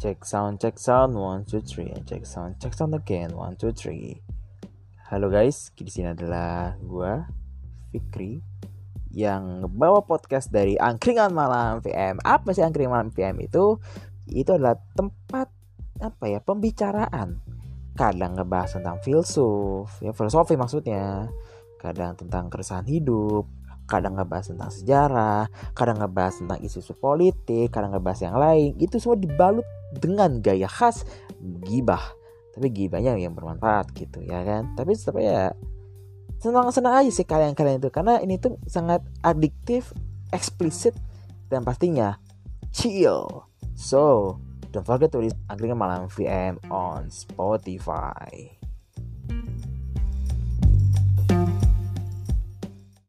Check sound, check sound, one, two, three. Check sound, check sound again, one, two, three. Halo guys, di sini adalah gue Fikri yang bawa podcast dari Angkringan Malam PM. Apa sih Angkringan Malam PM itu? Itu adalah tempat apa ya pembicaraan. Kadang ngebahas tentang filsuf, ya filosofi maksudnya. Kadang tentang keresahan hidup, kadang ngebahas tentang sejarah, kadang ngebahas tentang isu-isu politik, kadang ngebahas yang lain. Itu semua dibalut dengan gaya khas gibah. Tapi gibahnya yang bermanfaat gitu ya kan. Tapi tetap ya senang-senang aja sih kalian-kalian itu karena ini tuh sangat adiktif, eksplisit dan pastinya chill. So, don't forget to listen Malam VM on Spotify.